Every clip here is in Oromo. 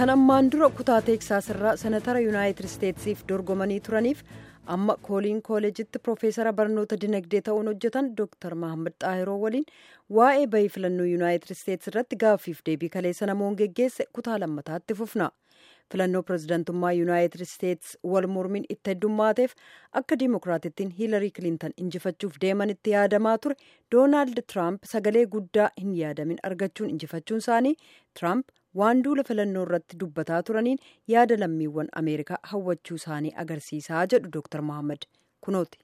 kan ammaan dura kutaa teeksaas irraa senatara yuunaayitid isteetsiif dorgomanii turaniif amma kooliin kooleejitti piroofeesara barnoota dinagdee ta'uun hojjetan dooktar mahammad xaahiroo waliin waa'ee bahii filannoo yuunaayitid isteets irratti gaaffiif deebii kaleessa namoon geggeesse kutaa lammataatti fufna. Filannoo pirezidantummaa yuunaayitid isteets wal mormiin itti heddummaateef akka diimokiraatittiin hiilarii kilintan injifachuuf deemanitti yaadamaa ture doonaald tiraamp sagalee guddaa hin yaadamin argachuun injifachuun isaanii tiraamp waan duula filannoo irratti dubbataa turaniin yaada lammiiwwan ameerikaa hawwachuu isaanii agarsiisaa jedhu dooktar mohaammed kunooti.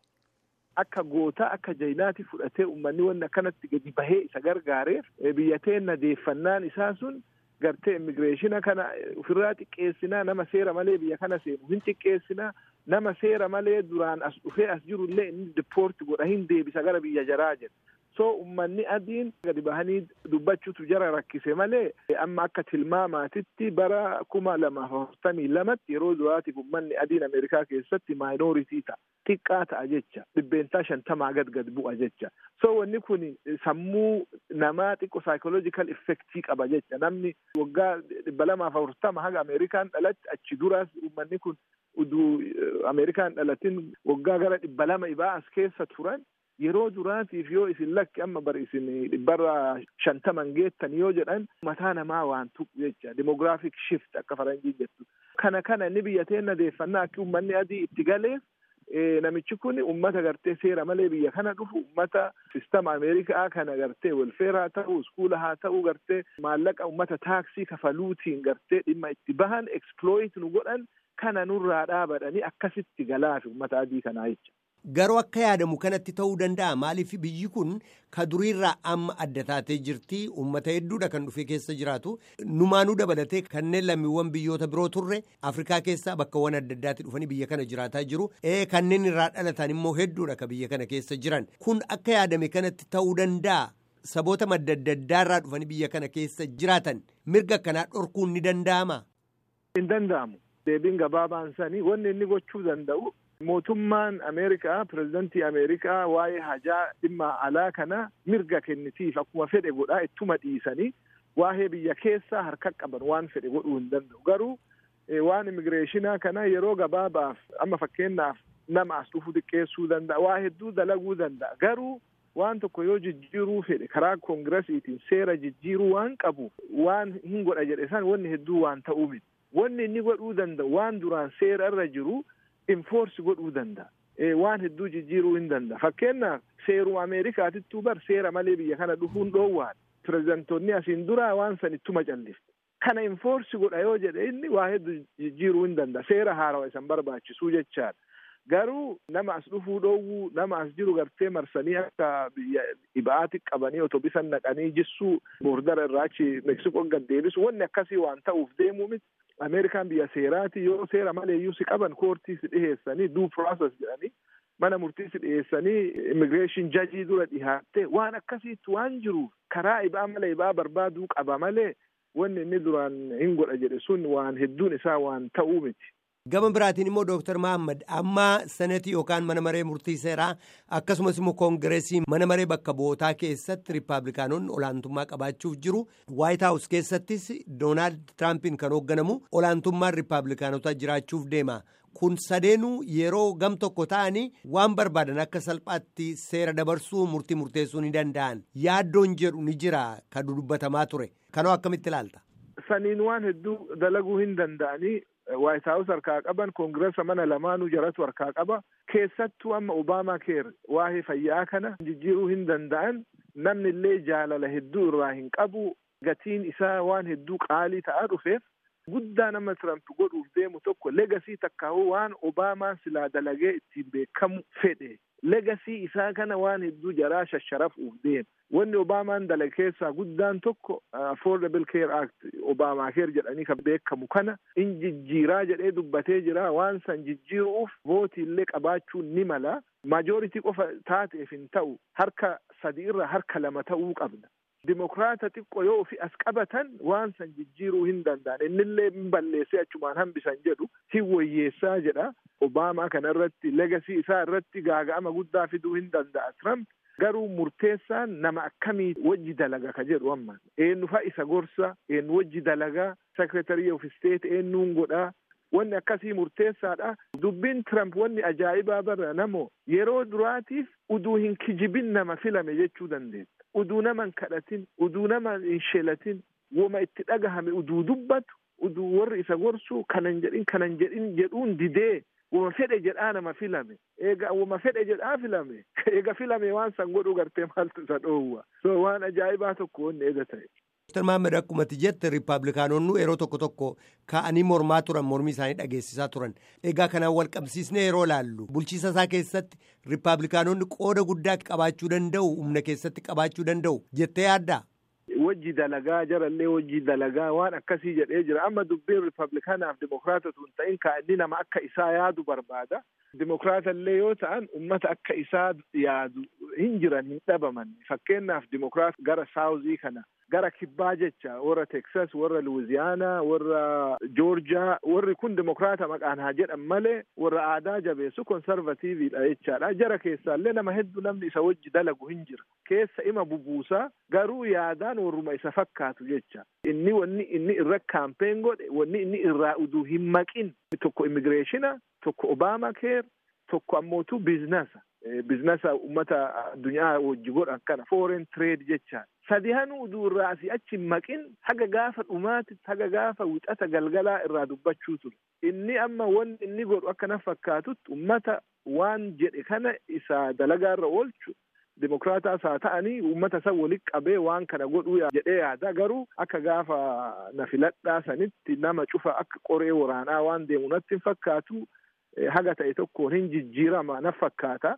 Akka gootaa akka jayinaati fudhatee uummanni wanni akkanatti gadi bahee isa gargaareef biyya teenna deeffannaan isaa sun gartee immigireeshina kana ofirraa xiqqeessinaa nama seera malee biyya kana seenu hin xiqqeessinaa nama seera malee duraan as dhufee as jirullee inni dipoorti godha hin deebisa gara biyya jaraa jedha. So ummanni adiin gadi bahanii dubbachuutu jara rakkise malee amma akka tilmaamaatitti bara kuma lamaaf afurtamii lamatti yeroo duraatiif ummanni adiin ameerikaa keessatti maayinooritii ta'a xiqqaa ta'a jecha dhibbeentaa shantamaa gad gad bu'a jecha. So wanni kun sammuu namaa xiqqo saayikoloojikal effektii qaba jecha. Namni waggaa dhibba lamaaf afurtama haga ameerikaan dhalatti achi duraas ummanni kun uduu ameerikaan dhalatin waggaa gara dhibba lama ibaa as keessa turan yeroo duraatiif yoo isin lakki amma bar isin dhibbarra shantaman geettan yoo jedhan mataa namaa waan tuqu jecha demograafik shift akka faranjiin jettu kana kana inni biyya teenna deeffannaa akka ummanni adii itti galeef namichi kun ummata gartee seera malee biyya kana dhufu ummata sistama ameerikaa kana gartee welfeer haa ta'u iskuula haa ta'u gartee maallaqa ummata taaksii kafaluutiin gartee dhimma itti bahan eksploit nu godhan kana nurraa dhaabadhanii akkasitti galaafi ummata adii kanaa jecha. Garuu akka yaadamu kanatti ta'uu danda'a maaliif biyyi kun ka duriirraa amma adda taatee jirti uummata hedduudha kan dhufee keessa jiraatu numaanuu dabalatee kanneen lammiiwwan biyyoota biroo turre Afrikaa keessaa bakkawwan adda addaatti dhufanii biyya kana jiraataa jiru ee kanneen irraa dhalatan immoo hedduudha ka biyya kana keessa jiran kun akka yaadame kanatti ta'uu danda'a. Saboota madda adda addaarraa dhufanii biyya kana keessa jiraatan mirga kanaa dhorkuun ni danda'ama. Hin danda'amu. Deebiin gabaabaan sanii wanni inni gochuu danda'u. Mootummaan ameerikaa pirezidantii ameerikaa waa'ee hajaa dhimma alaa kana mirga kennitiif akkuma fedhe godhaa ittuma dhiisanii waa'ee biyya keessaa harka qaban waan fedhe godhuu hin danda'u. Garuu waan immigireeshinaa kana yeroo gabaabaaf amma fakkeenyaaf nama as dhufu xiqqeessuu danda'a waa hedduu dalaguu danda'a. Garuu waan tokko yoo jijjiiruu fedhe karaa koongiresiitiin seera jijjiiruu waan qabu waan hin godha jedhe san wanni hedduu waan ta'uu miti. Wanni inni godhuu danda'u waan duraan seera irra jiru infoorsi godhuu danda'a waan hedduu jijjiiruu hin danda'a fakkeenyaaf seeruma ameerikaatittuu bar seera malee biyya kana dhufuun dhoowwaan pirezidantoonni asiin duraa waan san ittuma callifte kana infoorsi godha yoo jedhe inni waa hedduu jijjiiruu hin danda'a seera haarawa isan barbaachisuu jechaadha garuu nama as dhufuu dhoowwuu nama as jiru gartee marsanii akka biyya dhiba'aati qabanii otobisan naqanii jissuu boordara irraa achi meeksikoo gad deebisu wanni akkasii waan ta'uuf deemuu miti ameerikaan biyya seeraati yoo seera maleeyyuu si qaban koortii si dhiheessanii duu process jedhanii mana murtii si dhiheessanii immigireeshin jajii dura dhihaatte waan akkasiitti waan jiruuf karaa ibaa mala ibaa barbaaduu qaba malee wanni inni duraan hin godha jedhe sun waan hedduun isaa waan ta'uu miti. Gama biraatiin immoo Dooktar Mahammad amma senetii yookaan mana maree murtii seeraa akkasumas immoo koongireesii mana maree bakka bu'ootaa keessatti riippaabilikaanonni olaantummaa qabaachuuf jiru. Waayit Haawus keessattis Doonaald Tiraampiin kan hoogganamu olaantummaan riippaabilikaanotaa jiraachuuf deema. Kun sadeenuu yeroo gam tokko ta'anii waan barbaadan akka salphaatti seera dabarsuu murtii murteessuu ni danda'an. Yaaddoon jedhu ni jira kan dubbatamaa ture. Kanoo akkamitti ilaalta? Saniin waan hedduu dalaguu hin danda'anii. Waayit Haawus harkaa qaban koongiresa mana lamaanuu jaratu harkaa qaba keessattuu amma Obaamaa keer waa'ee fayyaa kana jijjiiruu hin danda'an. Namni illee jaalala hedduu irraa hin qabu. Gatiin isaa waan hedduu qaalii ta'aa dhufeef guddaa nama Tiramp godhuuf deemu tokko legasii takkaa'uu waan Obaamaan silaa dalagee ittiin beekamu fedhe legasii isaa kana waan hedduu jaraa shasharafuuf deema. Wanni Obaamaan dalage keessaa guddaan tokko Affordable Care Act Obaamaa keer jedhanii kan beekamu kana in jijjiiraa jedhee dubbatee jira waan san jijjiiruuf vootii illee qabaachuun ni mala. Majooritii qofa taateef hin ta'u harka sadi irra harka lama ta'uu qabda. Dimokiraata xiqqoo yoo ofi as qabatan waan san jijjiiruu hin danda'an innillee hin balleessee achumaan hambisan jedhu hin wayyeessaa jedha. Obaamaa kana irratti legasii isaa irratti gaaga'ama guddaa fiduu hin danda'a Trump. garuu murteessaan nama akkamii wajji dalaga ka jedhu amma eenyu isa gorsa eenyu wajji dalagaa secretary of state eenyuun godhaa wanni akkasii murteessaadha dubbiin Trump wanni ajaa'ibaa barra namo yeroo duraatiif uduu hin kijibin nama filame jechuu dandeetta uduu nama hin kadhatin uduu nama hin shelatin woma itti dhagahame uduu dubbatu uduu warri isa gorsu kanan jedhin kanan jedhin jedhuun didee wama fedhe jedhaa nama filame. Eega wama fedhe jedhaa filame eega filame waan san godhuu gartee maaltu isa dhoowwa? So waan ajaa'ibaa tokko wanni eega ta'e. Dr. Mahammad akkumatti jette riippaabilikaanonni yeroo tokko tokko ka'anii mormaa turan mormii isaanii dhageessisaa turan. Egaa kanaan wal qabsiisnee yeroo laallu? Bulchiisa isaa keessatti riippaabilikaanonni qooda guddaa qabaachuu danda'u? Humna keessatti qabaachuu danda'u? Jettee yaaddaa. wajji dalagaa jarallee wajji dalagaa waan akkasii jedhee jira. Amma dubbiin riippaabilikaanaaf dimokiraatatu hin ta'in kaa inni nama akka isaa yaadu barbaada dimokiraatallee yoo ta'an ummata akka isaa yaadu hin jiran hin dhabaman. Fakkeenyaaf dimokiraat gara saawuzii kana gara kibbaa jecha warra teksas warra luwiziyaanaa warra joorjiyaa warri kun dimokiraata maqaan haa jedhan malee warra aadaa jabeessu konsarvatiiviidha jechaadha. Jara keessaallee nama hedduu namni isa wajji dalagu hin jira. Keessa ima bubuusaa garuu yaadaan warruma isa fakkaatu jecha. Inni wanni inni irra kaampeen godhe wanni inni irraa uduu hin maqin tokko immigireeshina tokko obaama keer tokko ammootu biizinasa biizinasa ummata addunyaa wajji godhan kana foreign trade jechaan. Sadi hanuu uduu irraa asii achi maqin haga gaafa dhumaati haga gaafa wixata galgalaa irraa dubbachuu ture. Inni amma wanni inni godhu akka na fakkaatutti ummata waan jedhe kana isa dalagaa irra oolchu dimokiraataas haa ta'anii uummata isa walitti qabee waan kana godhuu jedhee yaada garuu akka gaafa na filadhaa sanitti nama cufa akka qoree waraanaa waan deemu natti fakkaatu haga ta'e tokkoon hin jijjiirama na fakkaata.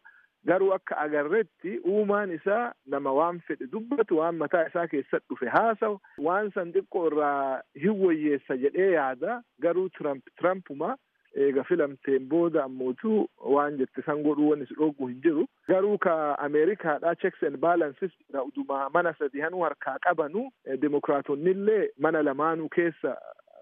Garuu akka agarretti uumaan isaa nama waan fedhe dubbatu waan mataa isaa keessatti dhufe haasawu waan san xiqqoo irraa hin wayyeessa jedhee yaada. Garuu Trump Trumpuma eega filamteen booda ammootu waan jette san godhuu wanni si dhoogu hin jiru garuu ka ameerikaadha checks and balances uduma mana sadi hanuu harkaa qabanu dimokiraatonnillee mana lamaanuu keessa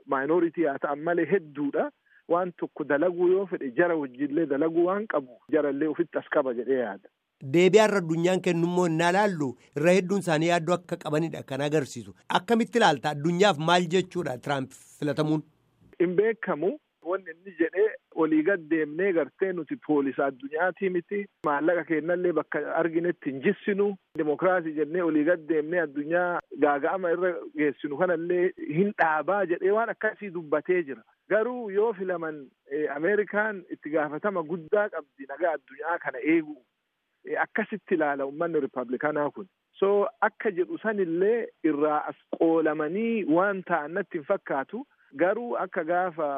maayinooritii haa ta'an malee hedduudha waan tokko dalaguu yoo fedhe jara wajjillee dalaguu waan qabu jarallee ofitti as qaba jedhee yaada. Deebi'aarra addunyaan kennummoo innaa laallu irra hedduun isaanii yaaddoo akka qabanidha kan agarsiisu akkamitti ilaalta addunyaaf maal jechuudha Tiraamp filatamuun. Hin beekamu wanni inni jedhee olii gad deemnee gartee nuti poolisa addunyaatii miti maallaqa kennallee bakka arginetti hin jissinu dimokiraasii jennee olii gad deemnee addunyaa gaaga'ama irra geessinu kanallee hin dhaabaa jedhee waan akkasii dubbatee jira. Garuu yoo filaman ameerikaan itti gaafatama guddaa qabdi nagaa addunyaa kana eegu akkasitti ilaala ummanni riippaabilikaanaa kun. So akka jedhu sanillee irraa as qoolamanii waan ta'an natti hin fakkaatu garuu akka gaafa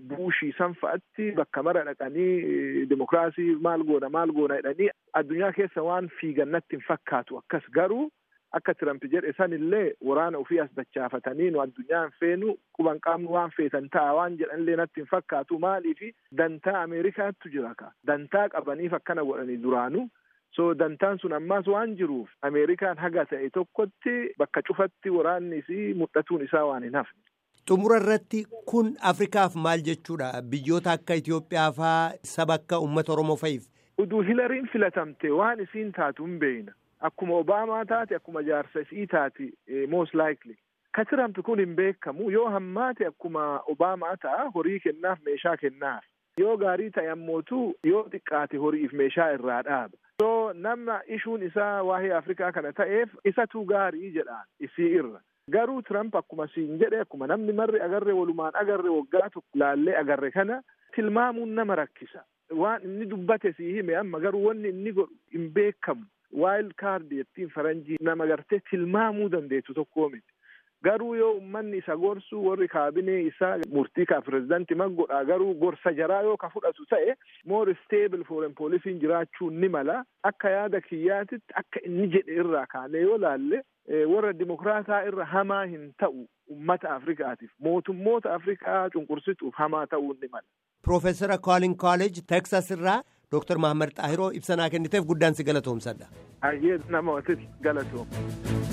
buushii san fa'atti bakka mara dhaqanii dimokiraasii maal goona maal goona jedhanii addunyaa keessa waan fiigan natti hin fakkaatu. Akkas garuu akka Tiramp jedhe sanillee waraana ofii as dachaafatanii nu addunyaa hin feenu quban qaamnu waan feetan ta'a waan jedhanillee natti hin fakkaatu maaliifi dantaa Ameerikaattu jira ka? Dantaa qabaniif akkana godhanii duraanu. So dantaan sun ammaas waan jiruuf Ameerikaan haga ta'e tokkotti bakka cufatti waraanni fi mul'atuun isaa waan hin hafne. Xumura irratti kun Afrikaaf maal jechuudha? Biyyoota akka Itoophiyaa faa saba akka uummata Oromoo fa'iif. Uduu hilariin filatamte waan isiin taatu hin beekna. Akkuma Obaamaa taate akkuma jaarsa isii taati most likely. Ka Tiramp kun hin beekamu yoo hammaate akkuma Obaamaa ta'a horii kennaaf meeshaa kennaaf. Yoo gaarii ta'e ammootu yoo xiqqaate horiif meeshaa irraa dhaaba. So nama ishuun isaa waa'ee Afrikaa kana ta'eef isatu gaarii jedhaan isii irra. Garuu Tiramp akkuma siin jedhe akkuma namni marri agarre walumaan agarre waggaa tokko laallee agarre kana tilmaamuun nama rakkisa. Waan inni dubbate sii hime amma garuu wanni inni godhu hin beekamu. Waayil kaardi jettiin faranjii nama gartee tilmaamuu dandeessu tokkoo miti. Garuu yoo ummanni isa gorsu warri kaabinee isaa murtii ka pirezidanti maggodha garuu gorsa jaraa yoo ka fudhatu ta'e more stable foreign policy jiraachuun ni mala akka yaada kiyyaatitti akka inni jedhe irraa kaanee yoo laalle warra dimokiraataa irra hamaa hin ta'u ummata Afrikaatiif mootummoota Afrikaa cunqursituuf hamaa ta'uu ni mala. Piroofeesara Koolin Kooleej Teksas irraa Dooktar Mahammad Xaahiroo ibsanaa kenniteef guddaan si galatoomsadha. Ayyee nama galatooma.